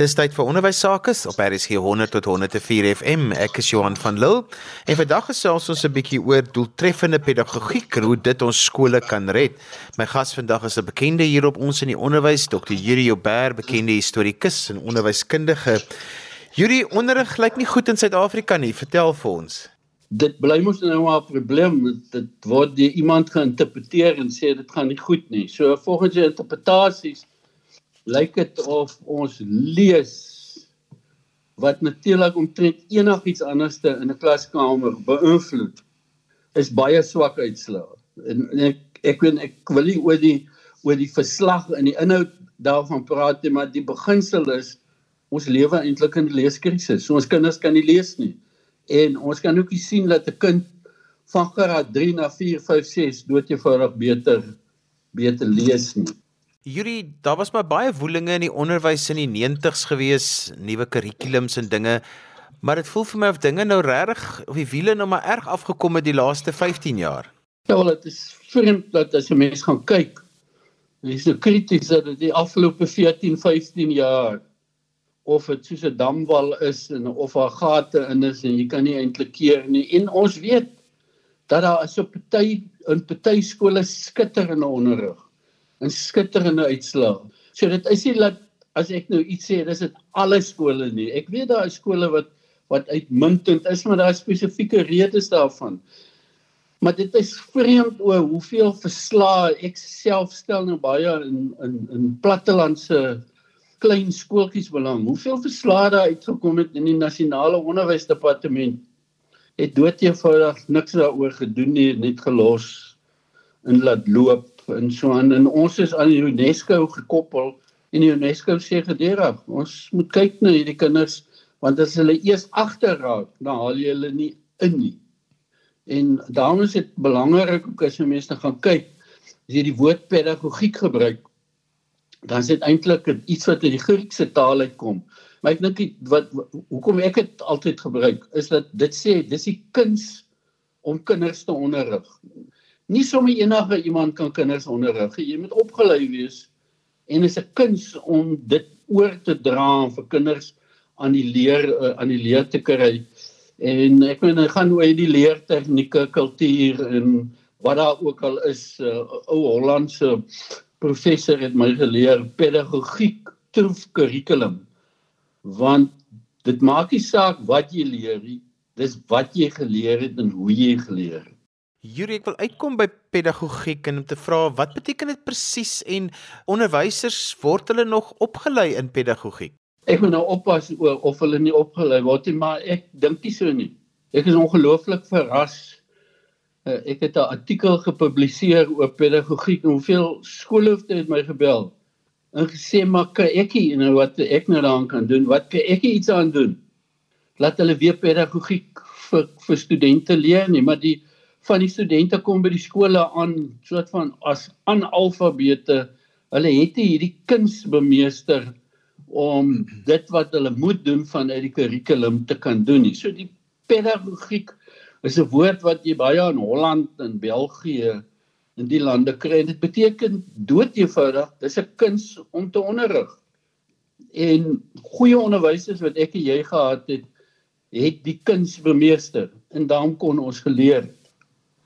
Dis tyd vir onderwys sake op RSG 100 tot 104 FM. Ek is Johan van Lille. En vandag gesels ons 'n bietjie oor doeltreffende pedagogiek en hoe dit ons skole kan red. My gas vandag is 'n bekende hier op ons in die onderwys, Dr. Yuri Joubert, bekende historikus en onderwyskundige. Yuri, onderrig lyk nie goed in Suid-Afrika nie. Vertel vir ons. Dit bly mos nou maar 'n probleem. Dit word deur iemand geïnterpreteer en sê dit gaan nie goed nie. So volgens die interpretasies lyk dit of ons lees wat natuurlik omtrent enigiets anderste in 'n klaskamer beïnvloed is baie swak uitslae. En, en ek ek weet ek wil nie oor die oor die verslag en die inhoud daarvan praat nie, maar die beginsel is ons lewe eintlik in 'n leeskrisis. So ons kinders kan nie lees nie. En ons kan ook sien dat 'n kind van graad 3 na 4, 5, 6 doodgewoonig beter beter lees nie. Yuri, daar was maar baie woelinge in die onderwys in die 90's gewees, nuwe kurrikulums en dinge. Maar dit voel vir my of dinge nou regtig of die wiele nou maar erg afgekom het die laaste 15 jaar. Ja, wel dit is vreemd dat as jy mens gaan kyk, is so krities dat dit die afgelope 14, 15 jaar of dit soos 'n damwal is en of daar gate in is en jy kan nie eintlik keer nie. En ons weet dat daar is op party in party skole skitterende onderrig 'n skitterende uitslag. So dit is nie dat as ek nou iets sê, dis dit alle skole nie. Ek weet daar is skole wat wat uitmuntend is, maar daar is spesifieke redes daarvan. Maar dit is vreemd o hoeveel verslae ek self stel nou baie in in in plattelandse klein skooltjies belang. Hoeveel verslae daar uitgekom het in die nasionale onderwysdepartement het doodgewoonig niks daaroor gedoen nie, net gelos en laat loop en so aan. En ons is aan UNESCO gekoppel en UNESCO sê gedurig ons moet kyk na hierdie kinders want as hulle eers agterraak dan haal jy hulle nie in nie. En daarom is dit belangrik ook as jy mense gaan kyk as jy die woord pedagogiek gebruik dan is dit eintlik iets wat uit die Griekse taal uitkom. Maar ek dink wat hoekom ek dit altyd gebruik is dat dit sê dis die kuns om kinders te onderrig nie sommer enige iemand kan kinders onderrig. Jy moet opgelei wees en is 'n kuns om dit oor te dra vir kinders aan die leer uh, aan die leer te kry. En ek meen dit gaan oor die leertegnieke, kultuur en wat daar ook al is. 'n uh, Ou Hollandse professor het my geleer pedagogiek troef kurrikulum. Want dit maak nie saak wat jy leer nie, dis wat jy geleer het en hoe jy geleer het. Yuri, ek wil uitkom by pedagogiek en om te vra wat beteken dit presies en onderwysers word hulle nog opgelei in pedagogiek? Ek moet nou oppas oor of hulle nie opgelei word nie, maar ek dink nie so nie. Ek is ongelooflik verras. Uh, ek het 'n artikel gepubliseer oor pedagogiek en hoeveel skoolhoofde het my gebel en gesê maar kan ek nie nou wat ek nou daaraan kan doen? Wat kan ek iets aan doen? Laat hulle weer pedagogiek vir vir studente leer nie, maar die van die studente kom by die skole aan soort van as analfabete. Hulle het hierdie kuns bemeester om dit wat hulle moet doen vanuit die kurrikulum te kan doen. So die pedagogiek is 'n woord wat jy baie in Holland en België in die lande kry. Dit beteken doodgewoonig, dis 'n kuns om te onderrig. En goeie onderwysers wat ek en jy gehad het, het die kuns bemeester en daarom kon ons geleer het.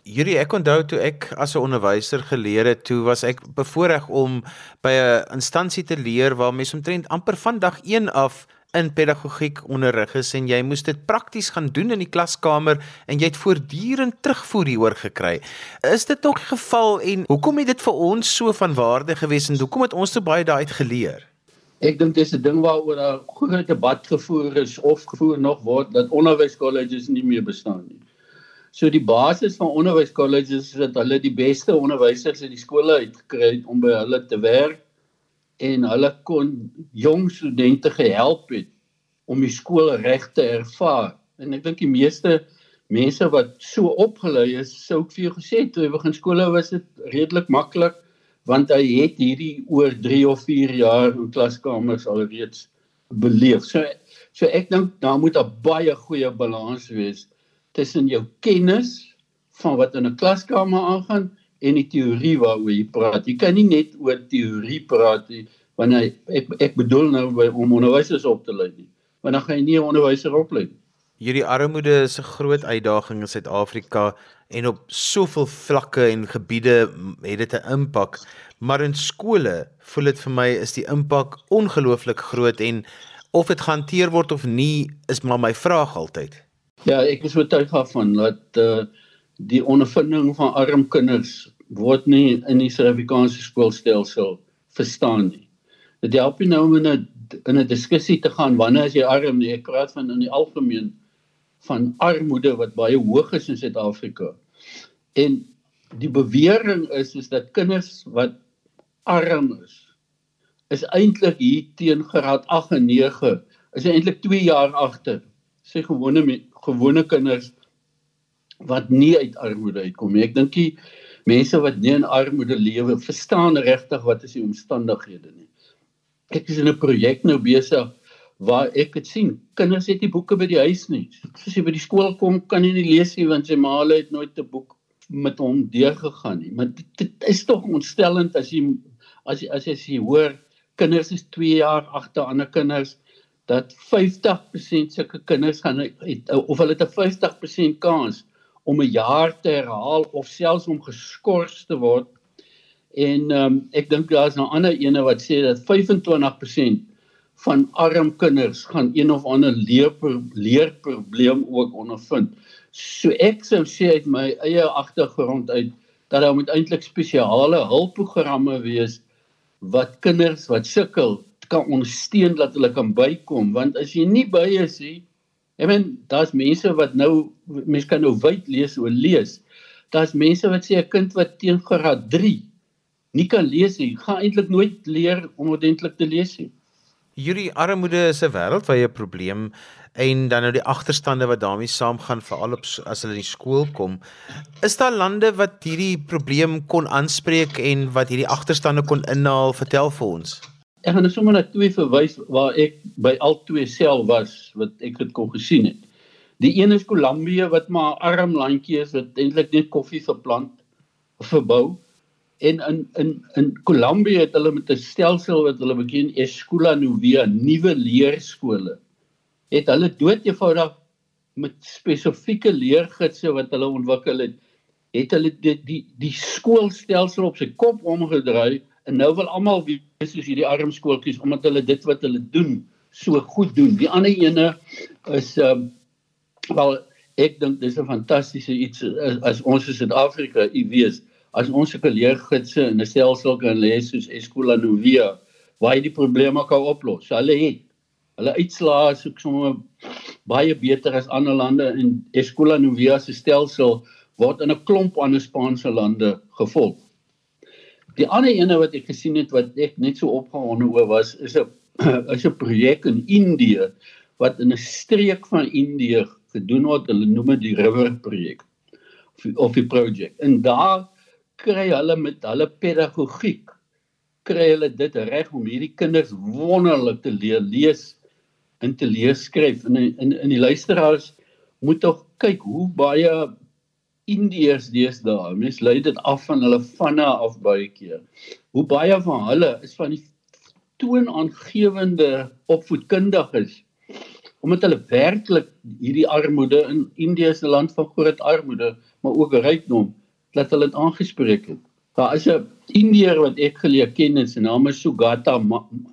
Hierdie ek onthou toe ek as 'n onderwyser geleer het, toe was ek bevoorreg om by 'n instansie te leer waar mens omtrent amper van dag 1 af in pedagogiek onderrig is en jy moes dit prakties gaan doen in die klaskamer en jy het voortdurend terugvoer hieroor gekry. Is dit nog die geval en hoekom het dit vir ons so van waarde gewees en hoekom het ons so baie daai uit geleer? Ek dink dis 'n ding waaroor 'n groot debat gevoer is of gevoer nog word dat onderwyskolleges nie meer bestaan nie. So die basis van onderwyskolleges is dat hulle die beste onderwysers in die skole uitgekry het om by hulle te werk en hulle kon jong studente gehelp het om die skool reg te ervaar. En ek dink die meeste mense wat so opgelei is, sou ek vir jou gesê toe hy begin skole was dit redelik maklik want hy het hierdie oor 3 of 4 jaar in klaskamers alreeds beleef. So so ek dink daar moet 'n baie goeie balans wees tussen jou kennis van wat in 'n klaskamer aangaan en die teorie waaroor jy praat. Jy kan nie net oor teorie praat nie. wanneer ek ek bedoel nou by, om onderwysers op te lei nie want dan gaan jy nie 'n onderwyser oplei nie Hierdie armoede is 'n groot uitdaging in Suid-Afrika en op soveel vlakke en gebiede het dit 'n impak, maar in skole voel dit vir my is die impak ongelooflik groot en of dit gehanteer word of nie is maar my vraag altyd. Ja, ek is oortuig daarvan dat uh die ondervinding van arm kinders word nie in die Suid-Afrikaanse skoolstelsel verstaan nie. Dit help nie nou om in 'n in 'n diskussie te gaan wanneer as jy arm nie, ek praat van in die algemeen van armoede wat baie hoog is in Suid-Afrika. En die bewering is is dat kinders wat arm is is eintlik hier teen graad 8 en 9 is eintlik 2 jaar agter sy gewone gewone kinders wat nie uit armoede uitkom nie. Ek dink die mense wat nie in armoede lewe verstaan regtig wat is die omstandighede nie. Ek is in 'n projek nou besig waar ek dit sien. Kinders het nie boeke by die huis nie. Soos jy by die skool kom, kan jy nie lees nie want sy ma het nooit 'n boek met hom deurgegaan nie. Maar dit, dit is tog ontstellend as jy as jy as jy, as jy hoor kinders is 2 jaar agter ander kinders dat 50% sulke kinders gaan het, of hulle het 'n 50% kans om 'n jaar te herhaal of selfs om geskort te word. En um, ek dink daar's nou ander ene wat sê dat 25% van arm kinders gaan een of ander leerprobleem ook ondervind. So ek sou sê uit my eie agtergrond uit dat daar moet eintlik spesiale hulpprogramme wees wat kinders wat sukkel kan ondersteun dat hulle kan bykom want as jy nie by is nie ek meen daar's mense wat nou mense kan nou wyd lees oor lees daar's mense wat sê 'n kind wat teen graad 3 nie kan lees nie gaan eintlik nooit leer om ordentlik te lees nie hierdie armoede is 'n wêreldwye probleem en dan nou die agterstande wat daarmee saamgaan veral op as hulle in die skool kom. Is daar lande wat hierdie probleem kon aanspreek en wat hierdie agterstande kon inhaal? Vertel vir ons. Ek gaan net sommer na twee verwys waar ek by al twee self was wat ek dit kon gesien het. Die een is Kolumbie wat maar 'n arm landjie is wat eintlik net koffie verplant of verbou. En in in in Kolumbie het hulle met 'n stelsel wat hulle begin Escola Nueva, nuwe leerskole het hulle dood eenvoudig met spesifieke leergidse wat hulle ontwikkel het, het hulle die die, die skoolstelsel op sy kop omgedraai en nou wil almal wees soos hierdie arm skooltjies omdat hulle dit wat hulle doen so goed doen. Die ander ene is ehm um, wel ek dink dis 'n fantastiese iets as, as ons in Suid-Afrika, u weet, as ons sulke leergidse in 'n stelsel kan lê soos Escola Nueva, waar jy die probleme kan oplos. Hulle het Hulle uitslae is ook sommer baie beter as ander lande en Escola Nueva se stelsel word in 'n klomp ander Spaanse lande gevolg. Die ander ene wat ek gesien het wat ek net so opgewonde oor was, is 'n is 'n projek in Indië wat in 'n streek van Indië gedoen word. Hulle noem dit die River projek of die projek. En daar kry hulle met hulle pedagogiek kry hulle dit reg om hierdie kinders wonderlik te leer lees in te lees skryf en in in die luisteraars moet tog kyk hoe baie Indiërs deesdae mens lei dit af van hulle vanne af baie keer. Hoe baie van hulle is van die toonaangewende opvoedkundiges omdat hulle werklik hierdie armoede in Indië se land van groot armoede maar ook rykdom dat hulle dit aangespreek het. Daar is 'n Indiër wat ek geleer ken en sy naam is Sugata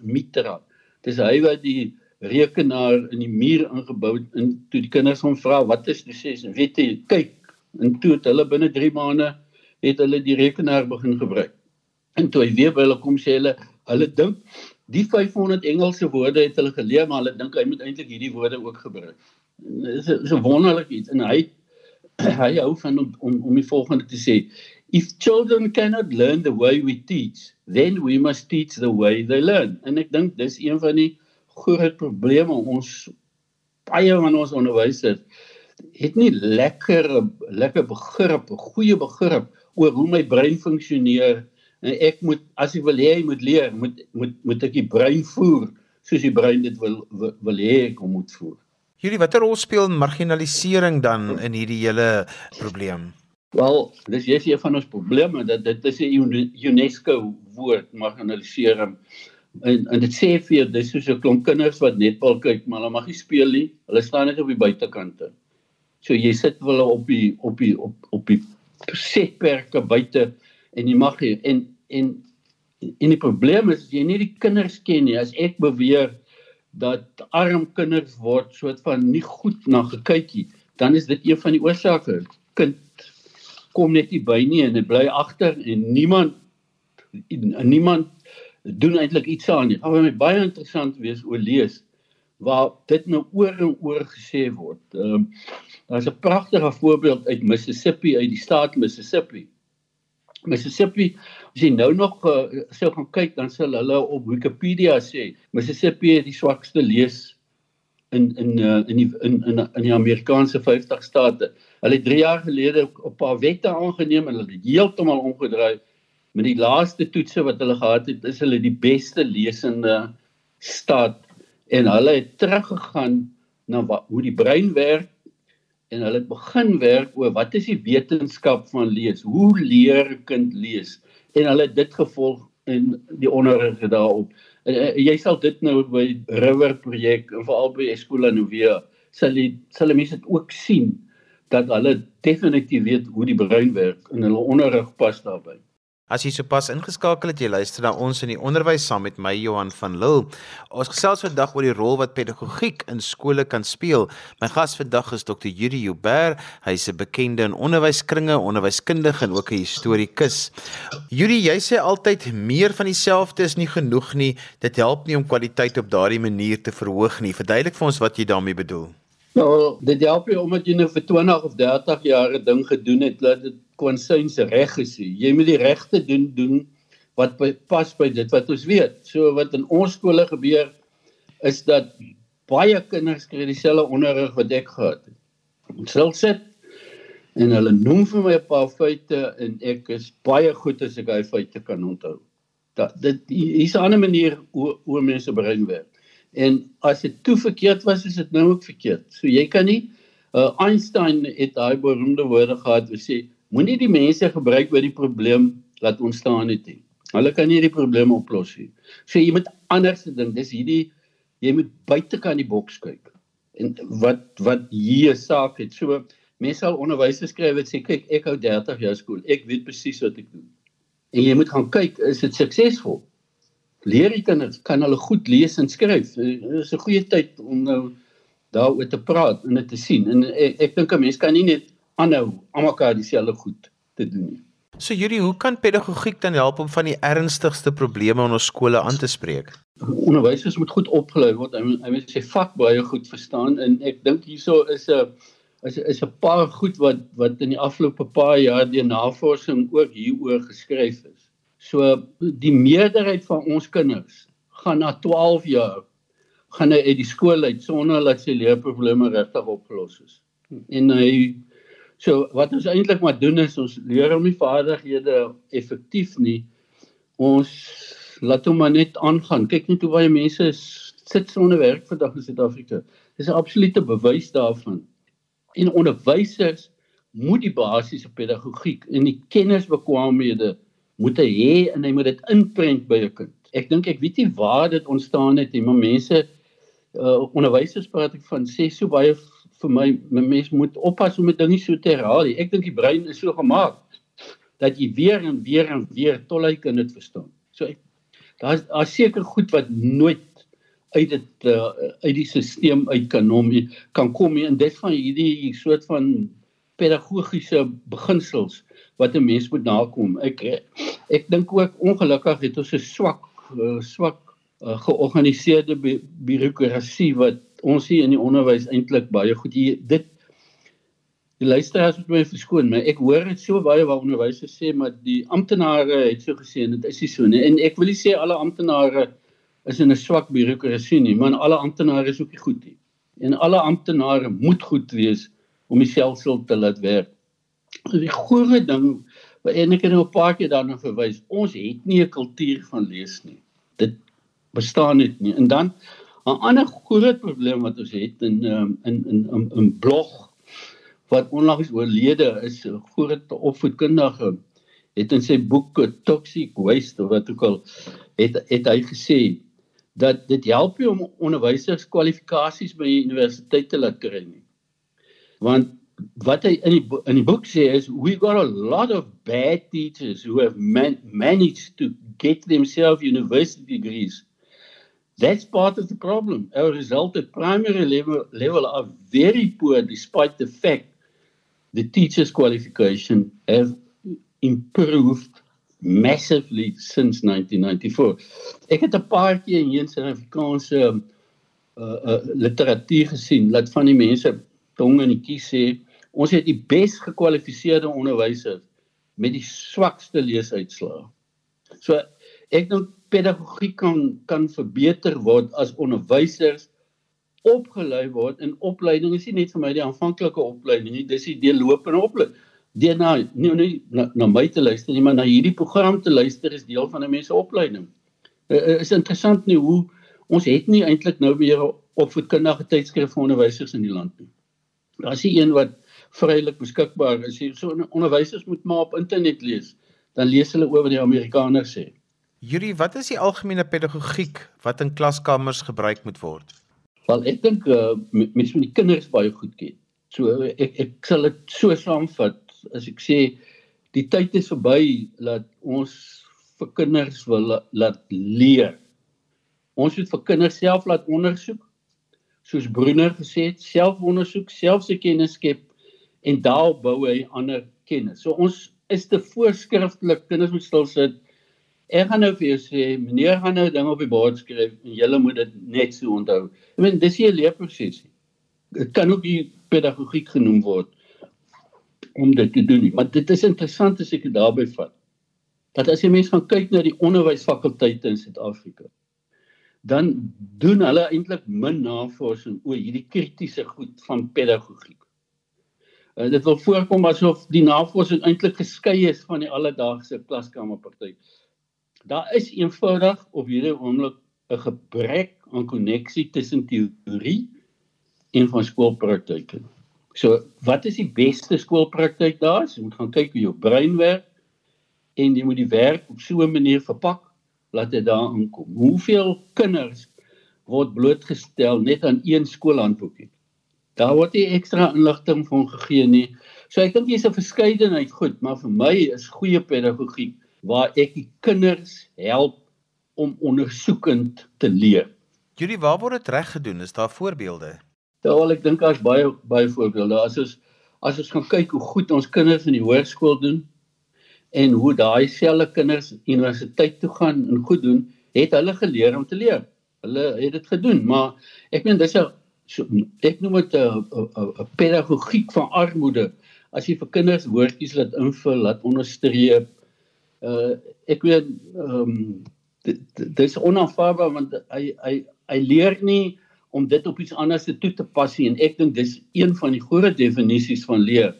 Mitra. Dis hy wat die rekenaar in die muur ingebou en toe die kinders hom vra wat is die ses? En weet jy kyk en toe het hulle binne 3 maande het hulle die rekenaar begin gebruik. En toe hy weer by hulle kom sê hulle hulle dink die 500 Engelse woorde het hulle geleer maar hulle dink hy moet eintlik hierdie woorde ook gebruik. Dis is 'n wonderlik iets. En hy hy hou van om om, om die volgende te sê if children cannot learn the way we teach then we must teach the way they learn. En ek dink dis een van die groot probleme ons baie van ons onderwysers het nie lekker lekker begrip, 'n goeie begrip oor hoe my brein funksioneer en ek moet as ek wil hê hy moet leer, moet moet moet ek die brein voer soos die brein dit wil wil, wil hê ek moet voer. Hierdie watter rol speel marginalisering dan in hierdie hele probleem? Wel, dis jy's een van ons probleme dat dit is 'n UNESCO woord marginalisering En en dit sê vir jou dis soos 'n klomp kinders wat netbal kyk, maar hulle mag nie speel nie. Hulle staan net op die buitekante. So jy sit hulle op die op die op op die setperke buite en jy mag nie en en en die probleem is jy nie die kinders ken nie. As ek beweer dat arm kinders word soort van nie goed na gekykie, dan is dit een van die oorsake. Kind kom net nie by nie en dit bly agter en niemand niemand doen eintlik iets aan nie. Gaan my baie interessant wees oor lees waar dit nou oor en oor gesê word. Ehm um, daar's 'n pragtige voorbeeld uit Mississippi uit die staat Mississippi. Mississippi as jy nou nog uh, sou gaan kyk dan sal hulle op Wikipedia sê Mississippi het die swakste lees in in uh, in die in in in die Amerikaanse 50 state. Hulle het 3 jaar gelede 'n paar wette aangeneem en hulle het heeltemal omgedraai met die laaste toetse wat hulle gehad het, is hulle die beste lesende staat en hulle het teruggegaan na wat, hoe die brein werk en hulle het begin werk oor wat is die wetenskap van lees? Hoe leer 'n kind lees? En hulle het dit gevolg in die onderrig daarop. En, en, jy sal dit nou by River projek en veral by Escola Novia sal jy sal mense dit ook sien dat hulle definitief weet hoe die brein werk en hulle onderrig pas daarbey. As jy sopas ingeskakel het, jy luister na ons in die onderwys saam met my Johan van Lille. Ons gesels vandag oor die rol wat pedagogiek in skole kan speel. My gas vandag is Dr. Yuri Huber. Hy's 'n bekende in onderwyskringe, onderwyskundige en ook 'n historikus. Yuri, jy sê altyd meer van dieselfde is nie genoeg nie. Dit help nie om kwaliteit op daardie manier te verhoog nie. Verduidelik vir ons wat jy daarmee bedoel. Nou, dit help nie omdat jy nou vir 20 of 30 jaar 'n ding gedoen het dat dit konsyns reg is. Jy moet die regte doen doen wat by, pas by dit wat ons weet. So wat in ons skole gebeur is dat baie kinders kry dieselfde onderrig wat ek gehad het. Ons sal sit en hulle noem vir my 'n paar feite en ek is baie goed as ek daai feite kan onthou. Dat dit hier's 'n ander manier hoe hoe mense brein werk. En as dit toe verkeerd was, is dit nou ook verkeerd. So jy kan nie uh, Einstein het daai beroemde woorde gehad wat sê moenie die mense gebruik wat die probleem laat ontstaan het nie. Hulle kan nie die probleem oplos nie. So jy moet anders dink. Dis hierdie jy moet buite kan die boks kyk. En wat wat hier saak het. So mense sal onderwysers skryf wat sê kyk ek hou 30 jaar skool. Ek weet presies wat ek doen. En jy moet gaan kyk is dit suksesvol? leer die kinders kan hulle goed lees en skryf. Dit is 'n goeie tyd om nou daaroor te praat en dit te sien. En ek, ek dink 'n mens kan nie net aanhou almekaar dieselfde goed te doen nie. So Yuri, hoe kan pedagogiek dan help om van die ernstigste probleme in ons skole aan te spreek? Onderwysers moet goed opgelei word. Hy moet sy vak baie goed verstaan en ek dink hierso is 'n is is 'n paar goed wat wat in die afgelope paar jaar deur navorsing ook hieroor geskryf is. So die meerderheid van ons kinders gaan na 12 jaar gaan hy uit die skool uit sonder dat sy leerprobleme regtig opgelos is. En hy so wat ons eintlik maar doen is ons leer hom nie vaardighede effektief nie. Ons laat hom maar net aangaan. Kyk net hoe baie mense sit sonder werk vandag in Suid-Afrika. Dis 'n absolute bewys daarvan. En onderwysers moet die basiese pedagogiek en die kennisbekwaamhede moet hy hê en hy moet dit inprent by 'n kind. Ek dink ek weet nie waar dit ontstaan het nie, maar mense uh, onderwysers praat ek van sê so baie vir my mense moet oppas om dit dinge so te herhaal. Ek dink die brein is so gemaak dat jy weer en weer en weer tollei kan dit verstaan. So ek daar's daar seker goed wat nooit uit dit uh, uit die stelsel uit kan hom kan kom nie en dit van hierdie soort van pedagogiese beginsels wat 'n mens moet nakom. Ek ek dink ook ongelukkig het ons 'n swak uh, swak uh, georganiseerde bureaukrasie wat ons hier in die onderwys eintlik baie goed hier dit die luisteraars moet my verskoon, maar ek hoor dit so baie waar onderwysers sê maar die amptenare het so gesê en dit is nie so nie. En ek wil nie sê alle amptenare is in 'n swak bureaukrasie nie, maar alle amptenare is ook nie goed nie. En alle amptenare moet goed wees om die stelsel te laat werk die groot ding en ek het nou 'n paar keer daarna verwys, ons het nie 'n kultuur van lees nie. Dit bestaan net nie. En dan 'n ander groot probleem wat ons het in um, in in in 'n blog wat onlangs oorlede is, 'n groot opvoedkundige het in sy boek Toxic Waste wat ook al het het hy gesê dat dit help nie om onderwysers kwalifikasies by die universiteit te laat kry nie. Want wat hy in die in die boek sê is we got a lot of bad teachers who have man, managed to get themselves university degrees. That's part of the problem. Our result at primary level level are very poor despite the fact the teachers qualification have improved massively since 1994. Ek het 'n paar keer in Suid-Afrikaanse uh, uh, literatuur gesien dat van die mense tong in die kies sê ons het die bes gekwalifiseerde onderwysers met die swakste leesuitslae. So ek dink pedagogiek kan kan verbeter word as onderwysers opgelei word in opleiding is nie net vir my die aanvanklike opleiding nie dis die deurlopende opleiding deur na nie nie na, na my te luister nie, maar na hierdie program te luister is deel van 'n mens se opleiding. Uh, is interessant nie hoe ons het nie eintlik nou meer opvoedkundige tydskrifte vir onderwysers in die land nie. Daar is nie een wat vrylik beskikbaar is. So onderwysers moet maar op internet lees, dan lees hulle oor wat die Amerikaners sê. Yuri, wat is die algemene pedagogiek wat in klaskamers gebruik moet word? Wel, ek dink uh, mense moet die kinders baie goed ken. So ek ek sal dit so saamvat as ek sê die tyd is verby dat ons vir kinders wil laat leer. Ons moet vir kinders self laat ondersoek. Soos Brunner gesê het, selfondersoek, self se kennis skep en daarop bou hy ander kennis. So ons is te voorskriftelik kinders moet stil sit. Ek gaan nou vir jou sê, meneer gaan nou ding op die bord skryf en julle moet dit net so onthou. Ek meen dis 'n leerproses. Dit kan ook die pedagogiek genoem word om dit te doen nie. Maar dit is interessant as ek dit daarby vat. Dat as jy mense gaan kyk na die onderwysfakulteite in Suid-Afrika, dan doen hulle eintlik min navorsing oor hierdie kritiese goed van pedagogiek. Uh, dit wil voorkom asof die navorsing eintlik geskei is van die alledaagse klaskamerpraktyk. Daar is eenvoudig op hierdie oomblik 'n gebrek aan koneksie tussen teorie en van skoolpraktyke. So, wat is die beste skoolpraktyk daar? Jy moet gaan kyk hoe jou brein werk en jy moet die werk op so 'n manier verpak dat dit daar aankom. Hoeveel kinders word blootgestel net aan een skoolhandboekie? Daar word nie ekstra inligting van gegee nie. So ek dink jy's 'n verskeidenheid goed, maar vir my is goeie pedagogiek waar ek die kinders help om ondersoekend te leer. Julie, waar word dit reg gedoen? Is daar voorbeelde? Terwyl ek dink daar's baie baie voorbeelde. As ons as ons gaan kyk hoe goed ons kinders in die hoërskool doen en hoe daai selfe kinders universiteit toe gaan en goed doen, het hulle geleer om te leer. Hulle het dit gedoen, maar ek meen dis 'n so, ek noem dit 'n pedagogiek van armoede. As jy vir kinders woordjies laat invul, laat onderstreep. Uh ek weet ehm um, dit dis onaanvaarbaar want hy hy hy leer nie om dit op iets anders te toe te pas en ek dink dis een van die groot definisies van leer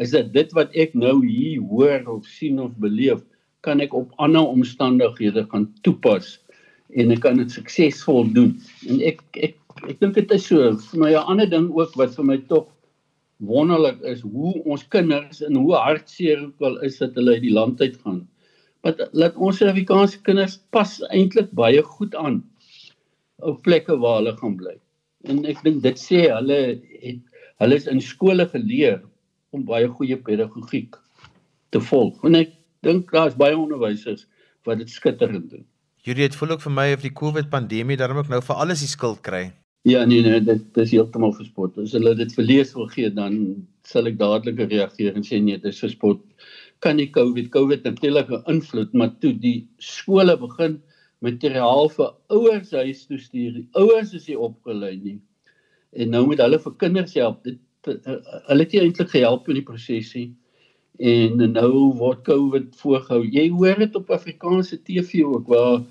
is dat dit wat ek nou hier hoor of sien of beleef kan ek op ander omstandighede gaan toepas en ek kan dit suksesvol doen. En ek ek ek dink dit is so. Vir my 'n ander ding ook wat vir my tog wonderlik is hoe ons kinders en hoe hartseer ook al is dat hulle uit die land uit gaan wat laat ons Suid-Afrikaanse kinders pas eintlik baie goed aan op plekke waar hulle gaan bly. En ek dink dit sê hulle het hulle is in skole geleer om baie goeie pedagogiek te volg. En ek dink daar's baie onderwysers wat dit skitterend doen. Julie, dit voel ook vir my of die COVID pandemie daarom ook nou vir alles die skuld kry. Ja, nee nee, dit is heeltemal verspot. As hulle dit verlees wil gee, dan sal ek dadelik reageer en sê nee, dit is verspot. Kan nie COVID COVID natuurlik 'n invloed, maar toe die skole begin materiaal vir ouers huis toe stuur. Die ouers is nie opgelei nie. En nou moet hulle vir kinders help. Dit uh, hulle het nie eintlik gehelp in die prosesie. En nou word COVID voorgehou. Jy hoor dit op Afrikaanse TV ook waar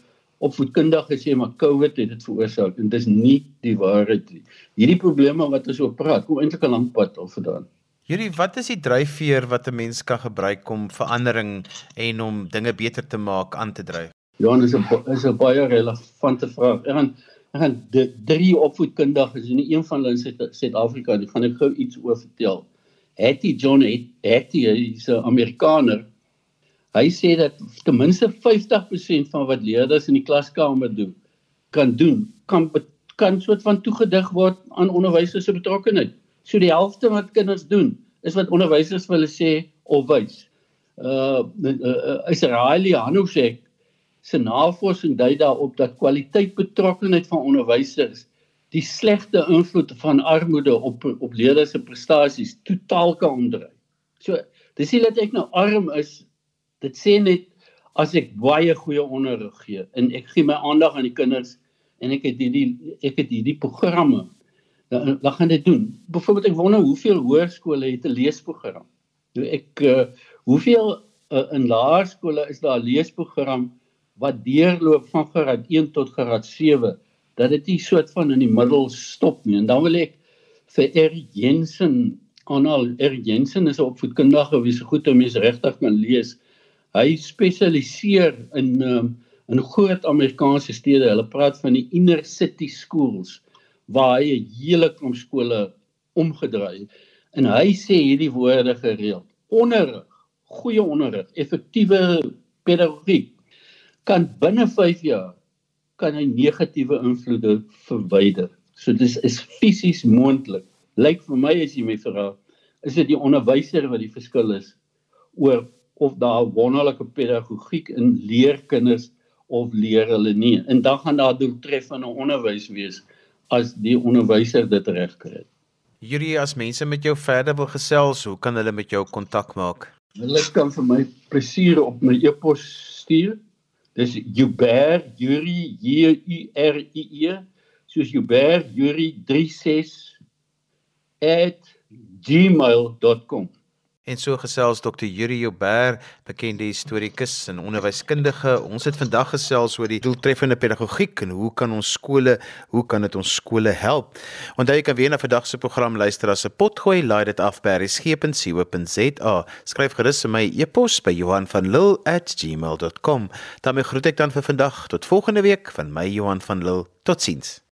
opvoedkundig gesê maar COVID het dit veroorsaak en dis nie die waarheid nie. Hierdie probleme wat ons oor praat, kom eintlik 'n lang pad al vandaan. Hierdie wat is die dryfveer wat 'n mens kan gebruik om verandering en om dinge beter te maak aan te dryf? Johan is 'n is 'n baie relevante vraag. Ek gaan ek gaan drie opvoedkundiges en een van hulle in Suid-Afrika, ek gaan ek gou iets oor vertel. Hattie John Hattie is 'n Amerikaner. Hy sê dat ten minste 50% van wat leerders in die klaskamer doen kan doen kan kan soort van toegedig word aan onderwysers se betrokkeheid. So die helfte wat kinders doen is wat onderwysers vir hulle sê of wys. Uh, uh Israeli Hanosek se navorsing dui daarop dat kwaliteit betrokkeheid van onderwysers die slegte invloed van armoede op op leerders se prestasies totaal kan omdry. So dis nie dat ek nou arm is dit sê net as ek baie goeie onderrig gee en ek gee my aandag aan die kinders en ek het hierdie ek het hierdie programme dan dan gaan dit doen. Byvoorbeeld ek wonder hoeveel hoërskole het 'n leesprogram. Nou ek uh, hoeveel uh, in laerskole is daar 'n leesprogram wat deurloop van graad 1 tot graad 7 dat dit nie soort van in die middel stop nie. En dan wil ek vir R Jensen aanhaal. R Jensen is 'n opvoedkundige wie se goed om mens regtig kan lees. Hy spesialiseer in um, in groot Amerikaanse stede. Hulle praat van die inner city schools waar hy 'n hele klomp skole omgedraai het. En hy sê hierdie woorde gereeld: onderrig, goeie onderrig, effektiewe pedagogiek kan binne 5 jaar kan hy negatiewe invloede verwyder. So dis is fisies moontlik. Lyk vir my as jy my vra, is dit die onderwyser wat die verskil is oor of daar wonderlike pedagogiek in leer kinders of leer hulle nie. En dan gaan daar doeltreffende onderwys wees as die onderwyser dit regkry. Hierdie as mense met jou verder wil gesels, hoe kan hulle met jou kontak maak? Hulle kan vir my plesier op my e-pos stuur. Dis Juber Yuri J U R I E soos Juber Yuri 36 @gmail.com. En so gesels Dr. Yuri Joubert, bekende historiese en onderwyskundige. Ons het vandag gesels oor die doeltreffende pedagogiek en hoe kan ons skole, hoe kan dit ons skole help? Onthou jy kan weer na vandag se program luister as 'n potgooi, laai dit af by resgep.co.za. Skryf gerus vir my e-pos by Johan van Lille@gmail.com. daarmee groet ek dan vir vandag tot volgende week van my Johan van Lille. Totsiens.